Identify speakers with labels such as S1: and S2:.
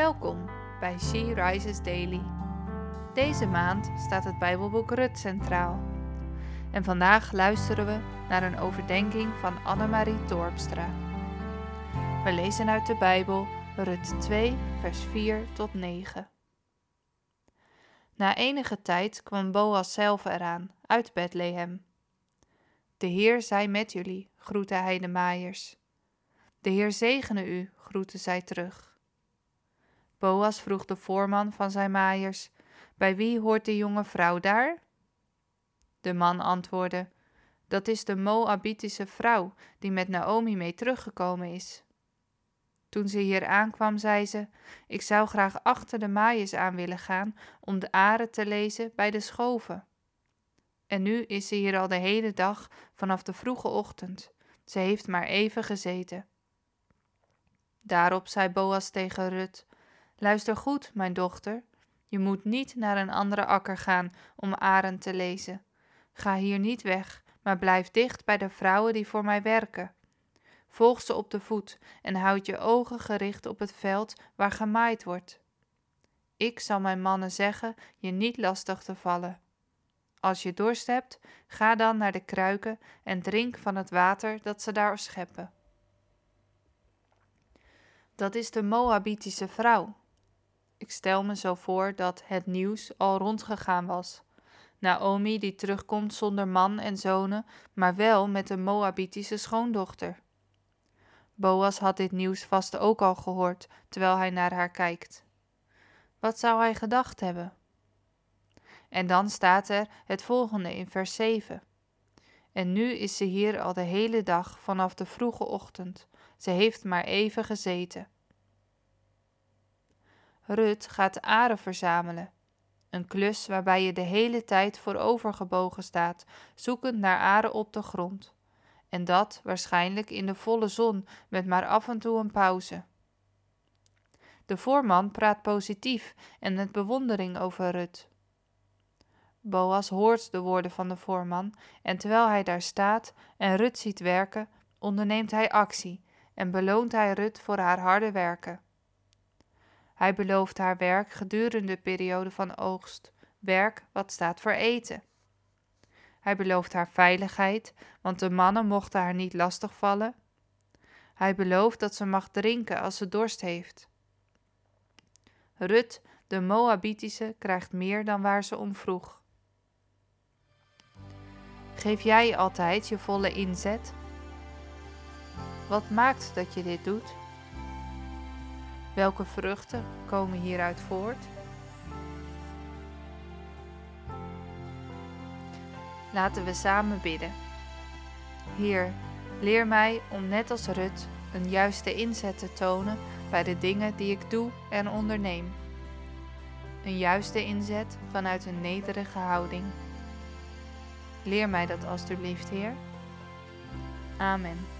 S1: Welkom bij She Rises Daily. Deze maand staat het Bijbelboek Rut centraal. En vandaag luisteren we naar een overdenking van Annemarie Torpstra. We lezen uit de Bijbel Rut 2, vers 4 tot 9. Na enige tijd kwam Boas zelf eraan, uit Bethlehem. De Heer zij met jullie, groette hij de maaiers. De Heer zegene u, groette zij terug. Boas vroeg de voorman van zijn maaiers: Bij wie hoort de jonge vrouw daar? De man antwoordde: Dat is de Moabitische vrouw die met Naomi mee teruggekomen is. Toen ze hier aankwam, zei ze: Ik zou graag achter de maaiers aan willen gaan om de aren te lezen bij de schoven. En nu is ze hier al de hele dag vanaf de vroege ochtend. Ze heeft maar even gezeten. Daarop zei Boas tegen Rut: Luister goed, mijn dochter. Je moet niet naar een andere akker gaan om aren te lezen. Ga hier niet weg, maar blijf dicht bij de vrouwen die voor mij werken. Volg ze op de voet en houd je ogen gericht op het veld waar gemaaid wordt. Ik zal mijn mannen zeggen je niet lastig te vallen. Als je dorst hebt, ga dan naar de kruiken en drink van het water dat ze daar scheppen. Dat is de Moabitische vrouw. Ik stel me zo voor dat het nieuws al rondgegaan was. Naomi die terugkomt zonder man en zonen, maar wel met een Moabitische schoondochter. Boas had dit nieuws vast ook al gehoord terwijl hij naar haar kijkt. Wat zou hij gedacht hebben? En dan staat er het volgende in vers 7. En nu is ze hier al de hele dag vanaf de vroege ochtend. Ze heeft maar even gezeten. Rut gaat aren verzamelen. Een klus waarbij je de hele tijd voorovergebogen staat, zoekend naar aren op de grond. En dat waarschijnlijk in de volle zon, met maar af en toe een pauze. De voorman praat positief en met bewondering over Rut. Boas hoort de woorden van de voorman en terwijl hij daar staat en Rut ziet werken, onderneemt hij actie en beloont hij Rut voor haar harde werken. Hij belooft haar werk gedurende de periode van oogst, werk wat staat voor eten. Hij belooft haar veiligheid, want de mannen mochten haar niet lastigvallen. Hij belooft dat ze mag drinken als ze dorst heeft. Rut, de Moabitische, krijgt meer dan waar ze om vroeg. Geef jij altijd je volle inzet? Wat maakt dat je dit doet? Welke vruchten komen hieruit voort? Laten we samen bidden. Heer, leer mij om net als Rut een juiste inzet te tonen bij de dingen die ik doe en onderneem. Een juiste inzet vanuit een nederige houding. Leer mij dat alstublieft, Heer. Amen.